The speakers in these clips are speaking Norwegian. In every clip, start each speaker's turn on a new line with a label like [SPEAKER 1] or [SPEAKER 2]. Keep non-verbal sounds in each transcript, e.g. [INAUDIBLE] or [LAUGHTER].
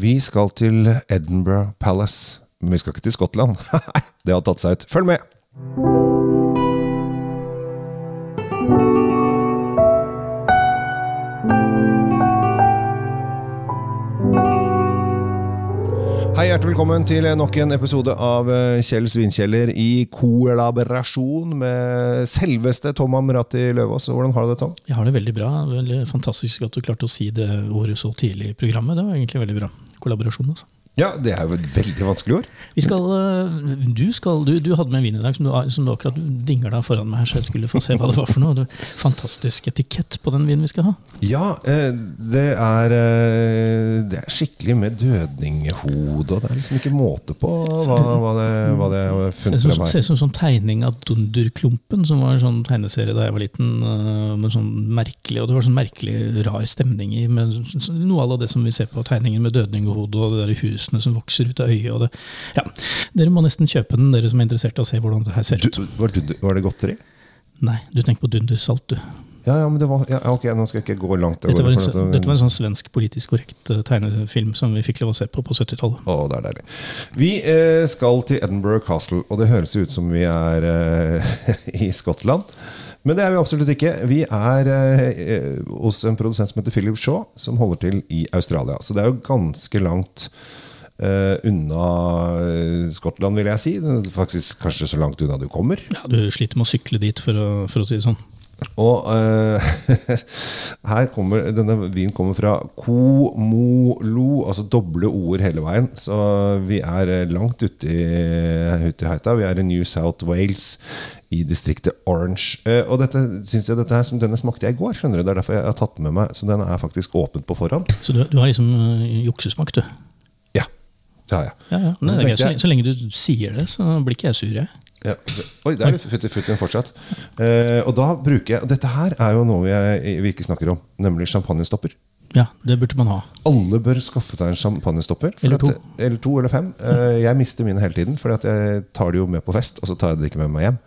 [SPEAKER 1] Vi skal til Edinburgh Palace. Men vi skal ikke til Skottland. [LAUGHS] det har tatt seg ut. Følg med! Hei, hjertelig velkommen til nok en episode av eh, Kjell Svinkjeller i kollaborasjon med selveste Tom Amrati Løvaas. Hvordan har du det, Tom?
[SPEAKER 2] Jeg har det veldig bra. Veldig fantastisk at du klarte å si det ordet så tidlig i programmet. Det var egentlig veldig bra. Kollaborasjon, altså.
[SPEAKER 1] Ja, det er jo et veldig vanskelig ord.
[SPEAKER 2] Vi skal, øh, du, skal, du, du hadde med en vin i dag som du, som du akkurat dingla foran meg her, så jeg skulle få se hva det var for noe. Er fantastisk etikett på den vinen vi skal ha.
[SPEAKER 1] Ja, eh, det er, eh, det er skikkelig med dødninghode, og det er liksom ikke måte på hva, hva det, hva det
[SPEAKER 2] Ser
[SPEAKER 1] funnet frem her.
[SPEAKER 2] ser ut som sånn tegning av Dunderklumpen, som var en sånn tegneserie da jeg var liten. Med sånn merkelig, og Det var sånn merkelig rar stemning i med noe av det som vi ser på tegningen med dødninghode og det der husene som vokser ut av øyet. Det, ja. Dere må nesten kjøpe den, dere som er interessert i å se hvordan det her ser
[SPEAKER 1] Du,
[SPEAKER 2] ut.
[SPEAKER 1] var, du, var det godteri?
[SPEAKER 2] Nei, du tenker på Dundersalt, du.
[SPEAKER 1] Ja, ja, men det var ja, Ok, nå skal jeg ikke gå langt.
[SPEAKER 2] Dette var, en,
[SPEAKER 1] at-
[SPEAKER 2] så- dette var en sånn svensk politisk korrekt eh, tegnefilm som vi fikk lov å se på på 70-tallet.
[SPEAKER 1] Å, det er deilig. Vi eh, skal til Edinburgh Castle, og det høres ut som vi er eh, [LAUGHS] i Skottland. Men det er vi absolutt ikke. Vi er eh, hos en produsent som heter Philip Shaw, som holder til i Australia. Så det er jo ganske langt eh, unna eh, Skottland, vil jeg si. Faktisk kanskje så langt unna du kommer.
[SPEAKER 2] Ja, Du sliter med å sykle dit, for å, for å si det sånn.
[SPEAKER 1] Og uh, [LAUGHS] her kommer denne vinen kommer fra Komolo, altså doble ord hele veien. Så vi er langt ute i, ute i heita. Vi er i New South Wales, i distriktet Orange. Uh, og dette synes jeg dette her, som denne smakte jeg i går. skjønner du, Det er derfor jeg har tatt den med meg. Så den er faktisk åpent på forhånd.
[SPEAKER 2] Så du, du har liksom uh, juksesmak, du.
[SPEAKER 1] Ja, det har jeg.
[SPEAKER 2] Ja, ja. Men
[SPEAKER 1] så
[SPEAKER 2] det greit. så, lenge- så lenge du sier det, så blir ikke jeg sur, jeg.
[SPEAKER 1] Ja. Oi, der er i futtien fortsatt. Eh, og da bruker jeg Dette her er jo noe vi, vi ikke snakker om, nemlig champagnestopper.
[SPEAKER 2] Ja, det burde man ha.
[SPEAKER 1] Alle bør skaffe seg en champagnestopper.
[SPEAKER 2] Eller to.
[SPEAKER 1] at- eller to eller fem. Eh, Jeg mister mine hele tiden, for jeg tar det jo med på fest, og så tar jeg det ikke med meg hjem.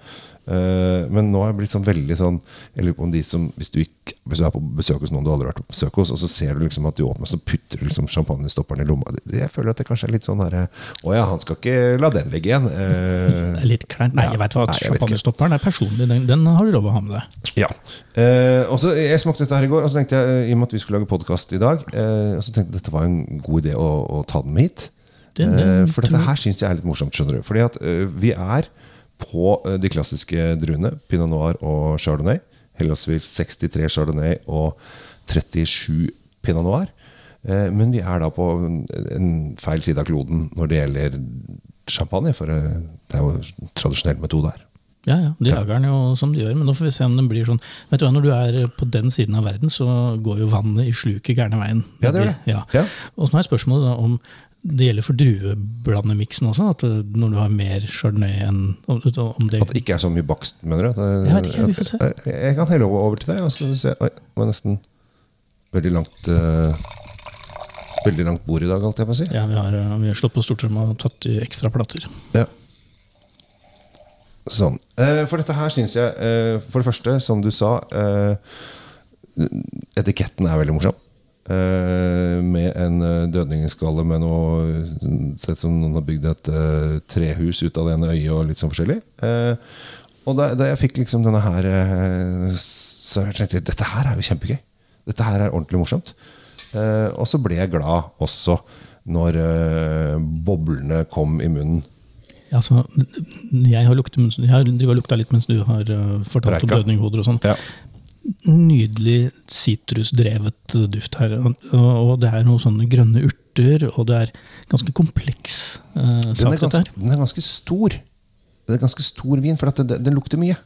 [SPEAKER 1] Eh, Men nå har jeg blitt sånn veldig sånn Jeg lurer på om de som Hvis du, ikke, hvis du er på besøk hos noen du aldri har vært på besøk hos, og så ser du liksom at du åpner, så putter du liksom champagnestopperen i lomma. Jeg føler at det kanskje er litt sånn herre Å ja, han skal ikke la den ligge igjen. [LAUGHS] Eh,
[SPEAKER 2] er litt kleint. Nei, jeg vet hva. Champagnestopperen er personlig. Den, den har du lov å ha med deg.
[SPEAKER 1] Ja. Eh, og så Jeg smakte dette her i går, og så tenkte jeg eh, i og med at vi skulle lage podkast i dag, eh, og så tenkte jeg dette var en god idé å, å ta den med hit.
[SPEAKER 2] Den-
[SPEAKER 1] eh,
[SPEAKER 2] den
[SPEAKER 1] for dette her syns jeg er litt morsomt. skjønner du Fordi at eh, vi er på eh, de klassiske druene, pinot noir og chardonnay. Henholdsvis 63 chardonnay og 37 pinot noir. Eh, men vi er da på en, en feil side av kloden når det gjelder champagne, for eh, det er jo tradisjonell metode her.
[SPEAKER 2] Ja, ja, De lager den jo som de gjør, men nå får vi se om den blir sånn Vet du hva, Når du er på den siden av verden, så går jo vannet i sluket gærne veien.
[SPEAKER 1] Ja, det gjør det.
[SPEAKER 2] Ja.
[SPEAKER 1] Ja.
[SPEAKER 2] Og så er spørsmålet da om det gjelder for drueblandemiksen også? At eh, når du har mer chardonnay enn om, det,
[SPEAKER 1] At det ikke er så mye bakst, mener du?
[SPEAKER 2] Jeg vet ikke, vi får se.
[SPEAKER 1] at- Jeg, kan helle over, til deg. og skal vi se. Oi, det var nesten veldig langt uh, Veldig langt bord i dag, holdt jeg på å si.
[SPEAKER 2] Ja, vi har, eh, vi har slått på stortromma og tatt i ekstra plater.
[SPEAKER 1] Ja. Sånn. Uh, For dette her syns jeg uh, For det første, som du sa eh, Etiketten er veldig morsom. Eh, Med en eh, med noe Sett som noen har bygd et eh, trehus ut av det ene øyet og litt sånn forskjellig. Og da, da jeg fikk liksom denne her Så tenkte jeg dette her er jo kjempegøy. Dette her er ordentlig morsomt. Og så ble jeg glad også når boblene kom i munnen.
[SPEAKER 2] Altså, jeg har, lukta, jeg har lukta litt mens du har fortalt fortalt om
[SPEAKER 1] Preika.
[SPEAKER 2] dødninghoder og sånn.
[SPEAKER 1] Ja.
[SPEAKER 2] Nydelig sitrusdrevet duft her. Og, og det er noen sånne grønne urter, og det er ganske kompleks
[SPEAKER 1] Den
[SPEAKER 2] sak,
[SPEAKER 1] er,
[SPEAKER 2] dette
[SPEAKER 1] ganske, den er ganske stor. Det er ganske stor vin, for den, den lukter mye.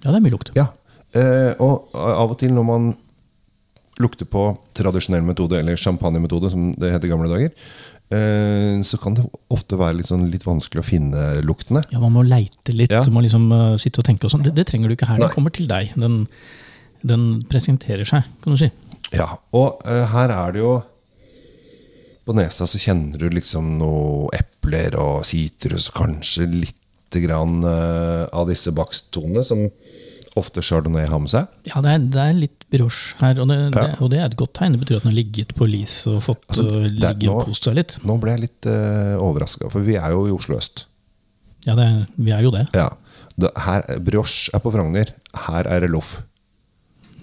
[SPEAKER 2] Ja, det er mye lukt.
[SPEAKER 1] Ja. Eh, og av og til når man lukter på tradisjonell metode, eller champagnemetode, som det het i gamle dager, eh, så kan det ofte være litt, sånn, litt vanskelig å finne luktene.
[SPEAKER 2] Ja, Man må leite litt,
[SPEAKER 1] Ja.
[SPEAKER 2] du må liksom uh, sitte og tenke. og sånn. Det, det trenger du ikke her. Den kommer til deg. Den, den presenterer seg, kan du si.
[SPEAKER 1] Ja, og uh, her er det jo På nesa så kjenner du liksom noe epler og sitrus, kanskje lite grann uh, av disse bakstonene som ofte chardonnay har med seg.
[SPEAKER 2] Ja, det er, det er litt brioche her, og det, det, og det er et godt tegn. Det betyr at den har ligget på lis og fått
[SPEAKER 1] Altså, det-
[SPEAKER 2] ligge og kost seg litt.
[SPEAKER 1] Nå ble jeg litt uh, overraska, for vi er jo i Oslo øst.
[SPEAKER 2] Ja, det, vi er jo det.
[SPEAKER 1] Ja. Her, brioche er på Frogner. Her er det loff.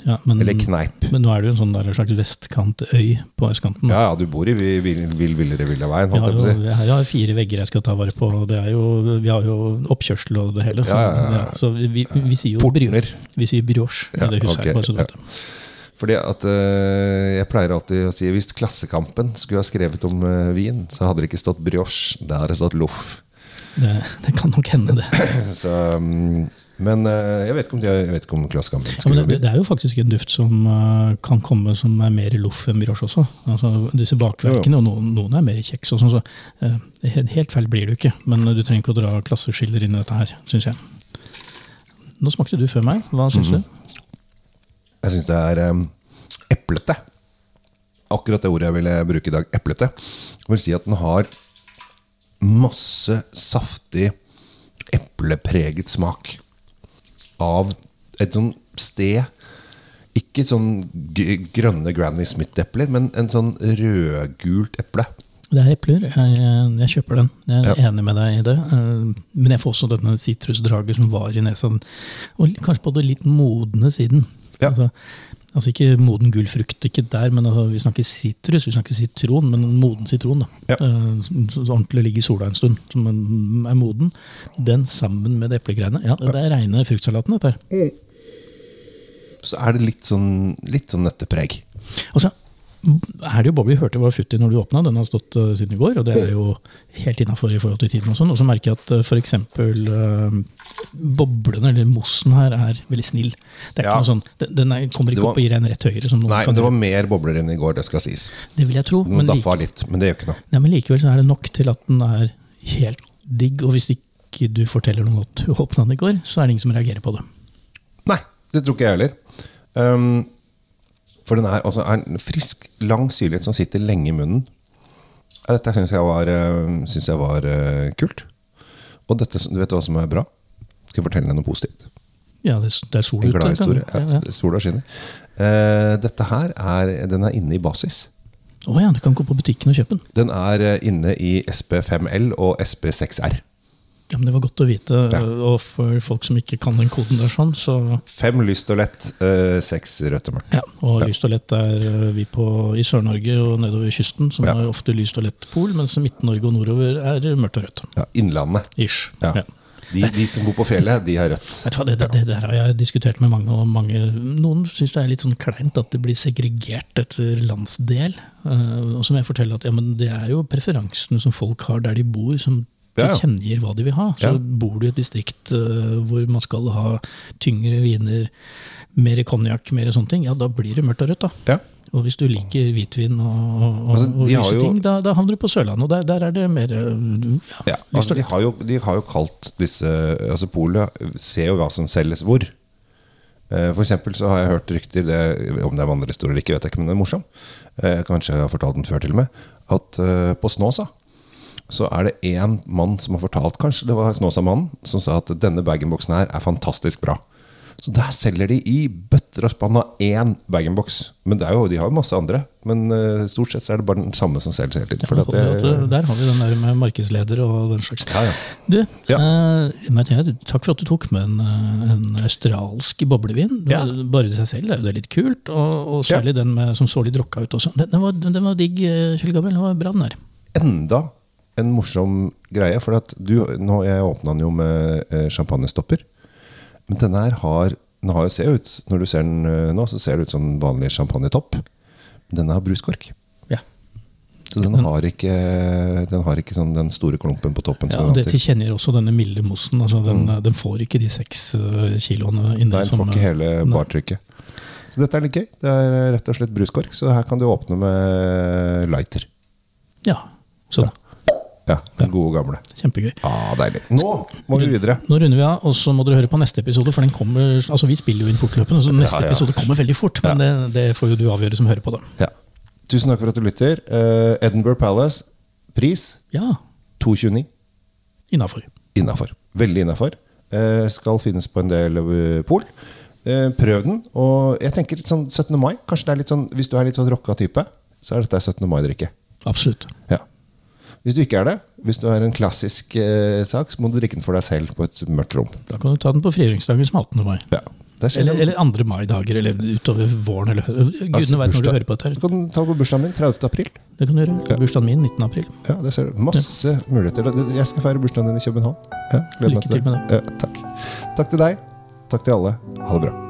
[SPEAKER 2] Ja, men,
[SPEAKER 1] Eller kneip.
[SPEAKER 2] men nå er det jo en sånn der slags vestkantøy på østkanten.
[SPEAKER 1] Ja, ja, du bor i Vill Vil, vil, Villere Villaveien,
[SPEAKER 2] har,
[SPEAKER 1] jeg på å
[SPEAKER 2] jo, jeg har fire vegger jeg skal ta vare på. og Det er jo, vi har jo oppkjørsel og det hele. Så,
[SPEAKER 1] Ja, ja,
[SPEAKER 2] så vi, vi, vi sier jo
[SPEAKER 1] Portner.
[SPEAKER 2] Vi sier brioche i det huset
[SPEAKER 1] okay,
[SPEAKER 2] her. det.
[SPEAKER 1] Fordi at øh, Jeg pleier alltid å si hvis Klassekampen skulle ha skrevet om øh, vin, så hadde det ikke stått brioche, det hadde stått loff.
[SPEAKER 2] Det, det kan nok hende, det. [CLEARS THROAT]
[SPEAKER 1] Så, mm, men eh, jeg vet ikke om, de, jeg ikke om Klassekampen
[SPEAKER 2] Ja, det, det er jo faktisk en duft som eh, kan komme som er mer loff enn brioche også. Altså, disse bakverkene, og noen, noen er mer kjeks. Og sånn, så, eh, helt, helt feil blir det jo ikke, men du trenger ikke å dra klasseskiller inn i dette her, syns jeg. Nå smakte du før meg. Hva syns
[SPEAKER 1] Mhm.
[SPEAKER 2] du?
[SPEAKER 1] Jeg syns det er um, eplete. Akkurat det ordet jeg ville bruke i dag. Eplete. Jeg vil si at den har masse saftig, eplepreget smak. Av et sånn sted Ikke sånn grønne Granny Smith-epler, men en sånn rødgult eple.
[SPEAKER 2] Det er epler. Jeg, jeg kjøper den. Jeg er
[SPEAKER 1] Ja.
[SPEAKER 2] enig med deg i det. Eh, Men jeg får også denne sitrusdraget som var i nesa. Og kanskje på det litt modne siden.
[SPEAKER 1] Ja.
[SPEAKER 2] Altså, altså ikke moden gullfrukt, ikke der, men altså, vi snakker sitrus, vi snakker sitron, men en moden sitron. Da.
[SPEAKER 1] Ja.
[SPEAKER 2] Eh, ordentlig ligger i sola en stund, som er moden. Den sammen med eplegreiene. Ja, det er reine fruktsalaten, dette her.
[SPEAKER 1] Så er det litt sånn, litt sånn nøttepreg.
[SPEAKER 2] Og så er det jo Bobby hørte var futti når du åpna. Den har stått uh, siden i går, og det er jo helt innafor i forhold til tiden. Og sånn. Og så merker jeg at uh, f.eks. Uh, boblene, eller mossen her, er veldig snill. Det er ikke noe sånn, den, den er, kommer ikke
[SPEAKER 1] var-
[SPEAKER 2] opp og gir deg en rett høyere.
[SPEAKER 1] Nei, det var mer bobler enn i går, det skal sies.
[SPEAKER 2] det vil jeg tro.
[SPEAKER 1] Den
[SPEAKER 2] Men, like,
[SPEAKER 1] litt, men det gjør ikke noe.
[SPEAKER 2] Ja, men likevel så er det nok til at den er helt digg. Og hvis ikke du forteller noen at du åpna den i går, så er det ingen som reagerer på det.
[SPEAKER 1] Nei, det tror ikke jeg heller. Um, for den er, altså, er en frisk, lang syrlighet som sitter lenge i munnen. Ja, Dette syns jeg var, synes jeg var uh, kult. Og dette, du vet hva som er bra? Skal jeg fortelle deg noe positivt?
[SPEAKER 2] Ja, det, det er sol
[SPEAKER 1] En glad historie.
[SPEAKER 2] Ja, ja.
[SPEAKER 1] Ja, Sola skinner. Uh, dette her er, den er inne i basis.
[SPEAKER 2] Å ja, du kan gå på butikken og kjøpe den.
[SPEAKER 1] Den er inne i SP5L og SP6R.
[SPEAKER 2] Ja, men Det var godt å vite.
[SPEAKER 1] Ja.
[SPEAKER 2] Og for folk som ikke kan den koden der, sånn, så
[SPEAKER 1] Fem lyst og lett, øh, seks rødt og mørkt.
[SPEAKER 2] Ja, og lyst og lett er eh, vi på i Sør-Norge og nedover kysten, som
[SPEAKER 1] Ja.
[SPEAKER 2] har ofte lyst og lett pol, mens Midt-Norge og nordover er mørkt og rødt.
[SPEAKER 1] Ja, Innlandet.
[SPEAKER 2] Ish.
[SPEAKER 1] Ja.
[SPEAKER 2] Ja.
[SPEAKER 1] De, de som bor på fjellet, de har rødt.
[SPEAKER 2] Vet du hva, det, det, det der har jeg diskutert med mange, og mange noen syns det er litt sånn kleint at det blir segregert etter landsdel. Eh, og så må jeg fortelle at ja, men det er jo preferansene som folk har der de bor, som
[SPEAKER 1] Ja, ja.
[SPEAKER 2] tilkjennegir hva de vil ha. Så bor du i et distrikt uh, hvor man skal ha tyngre viner, mer konjakk, mer sånne ting, ja, da blir det mørkt og rødt. da.
[SPEAKER 1] Ja.
[SPEAKER 2] Og hvis du liker hvitvin og, og,
[SPEAKER 1] Altså,
[SPEAKER 2] og lyse
[SPEAKER 1] jo-
[SPEAKER 2] ting, da, da havner du på Sørlandet. Og der, der er det mer ja,
[SPEAKER 1] altså de, har jo, de har jo kalt disse altså Polet ser jo hva som selges hvor. Eh, For så har jeg hørt rykter det, Om det er vandrehistorie eller ikke, vet jeg ikke, men det er morsom. Eh, Kanskje jeg har fortalt den før, til og med. At på Snåsa så er det én mann som har fortalt Kanskje det var Snåsa-mannen som sa at denne bag-in-boksen her er fantastisk bra. Så der selger de i bøtter og spann av én bag-in-box. Men det er jo, de har jo masse andre. Men eh, stort sett så er det bare den samme som selges hele tiden.
[SPEAKER 2] Ja,
[SPEAKER 1] at, det-
[SPEAKER 2] øh, der har vi den der med markedsleder og den slags.
[SPEAKER 1] Ja, ja.
[SPEAKER 2] Du, eh, takk for at du tok med en, øh, en australsk boblevin. Det. Bare i seg selv er jo det litt kult, og, og særlig den med, som så litt rocka ut også. Den, den, var, den var digg, eh, Kjell Gabriel. Den var bra, den der.
[SPEAKER 1] enda en morsom greie. For du, nå, jeg åpna den jo med eh, champagnestopper. Men denne her har Den har jo ut Når du ser den eh, nå, så ser det ut som en vanlig champagnetopp. Denne har bruskork.
[SPEAKER 2] Ja.
[SPEAKER 1] Så den har ikke, den har ikke sånn den store klumpen på toppen.
[SPEAKER 2] Ja, og Det tilkjenner også denne milde mossen. Altså den, den får ikke de seks øh, kiloene inni.
[SPEAKER 1] Nei, den
[SPEAKER 2] som,
[SPEAKER 1] får ikke hele bartrykket. Så dette er litt gøy. Det er eh, rett og slett bruskork, så her kan du åpne med lighter.
[SPEAKER 2] Ja, sånn.
[SPEAKER 1] Ja, Den gode gamle.
[SPEAKER 2] Kjempegøy.
[SPEAKER 1] Ah, deilig. Nå må vi videre.
[SPEAKER 2] Nå runder vi av, og så må dere høre på neste episode. For den kommer, altså Vi spiller jo inn fortløpende, så neste
[SPEAKER 1] Ja, ja.
[SPEAKER 2] episode kommer veldig fort. Men det, det får jo du avgjøre som hører på, da.
[SPEAKER 1] Ja. Tusen takk for at du lytter. Uh, Edinburgh Palace, pris
[SPEAKER 2] Ja,
[SPEAKER 1] 229.
[SPEAKER 2] innafor.
[SPEAKER 1] Innafor. Veldig innafor. skal finnes på en del uh, pol. Eh, prøv den. Og jeg tenker litt sånn 17. mai. Kanskje det er litt sånn, Hvis du er litt sånn rocka type, så er dette 17. mai-drikke.
[SPEAKER 2] Absolutt.
[SPEAKER 1] Ja. Hvis du ikke er det, hvis du er en klassisk eh, sak, så må du drikke den for deg selv på et mørkt rom.
[SPEAKER 2] Da kan du ta den på frigjøringsdagen som 18. mai.
[SPEAKER 1] Ja.
[SPEAKER 2] Eller, eller andre maidager, eller utover våren. Eller, gudene
[SPEAKER 1] Altså,
[SPEAKER 2] vet når du hører på dette.
[SPEAKER 1] Du kan ta på bursdagen min 30. april.
[SPEAKER 2] Det kan du gjøre. Bursdagen min 19. april.
[SPEAKER 1] Ja, det ser du. Masse muligheter. Jeg skal feire bursdagen din i København. Ja,
[SPEAKER 2] Lykke til med
[SPEAKER 1] Ja, takk. Takk til deg. Takk til alle. Ha det bra.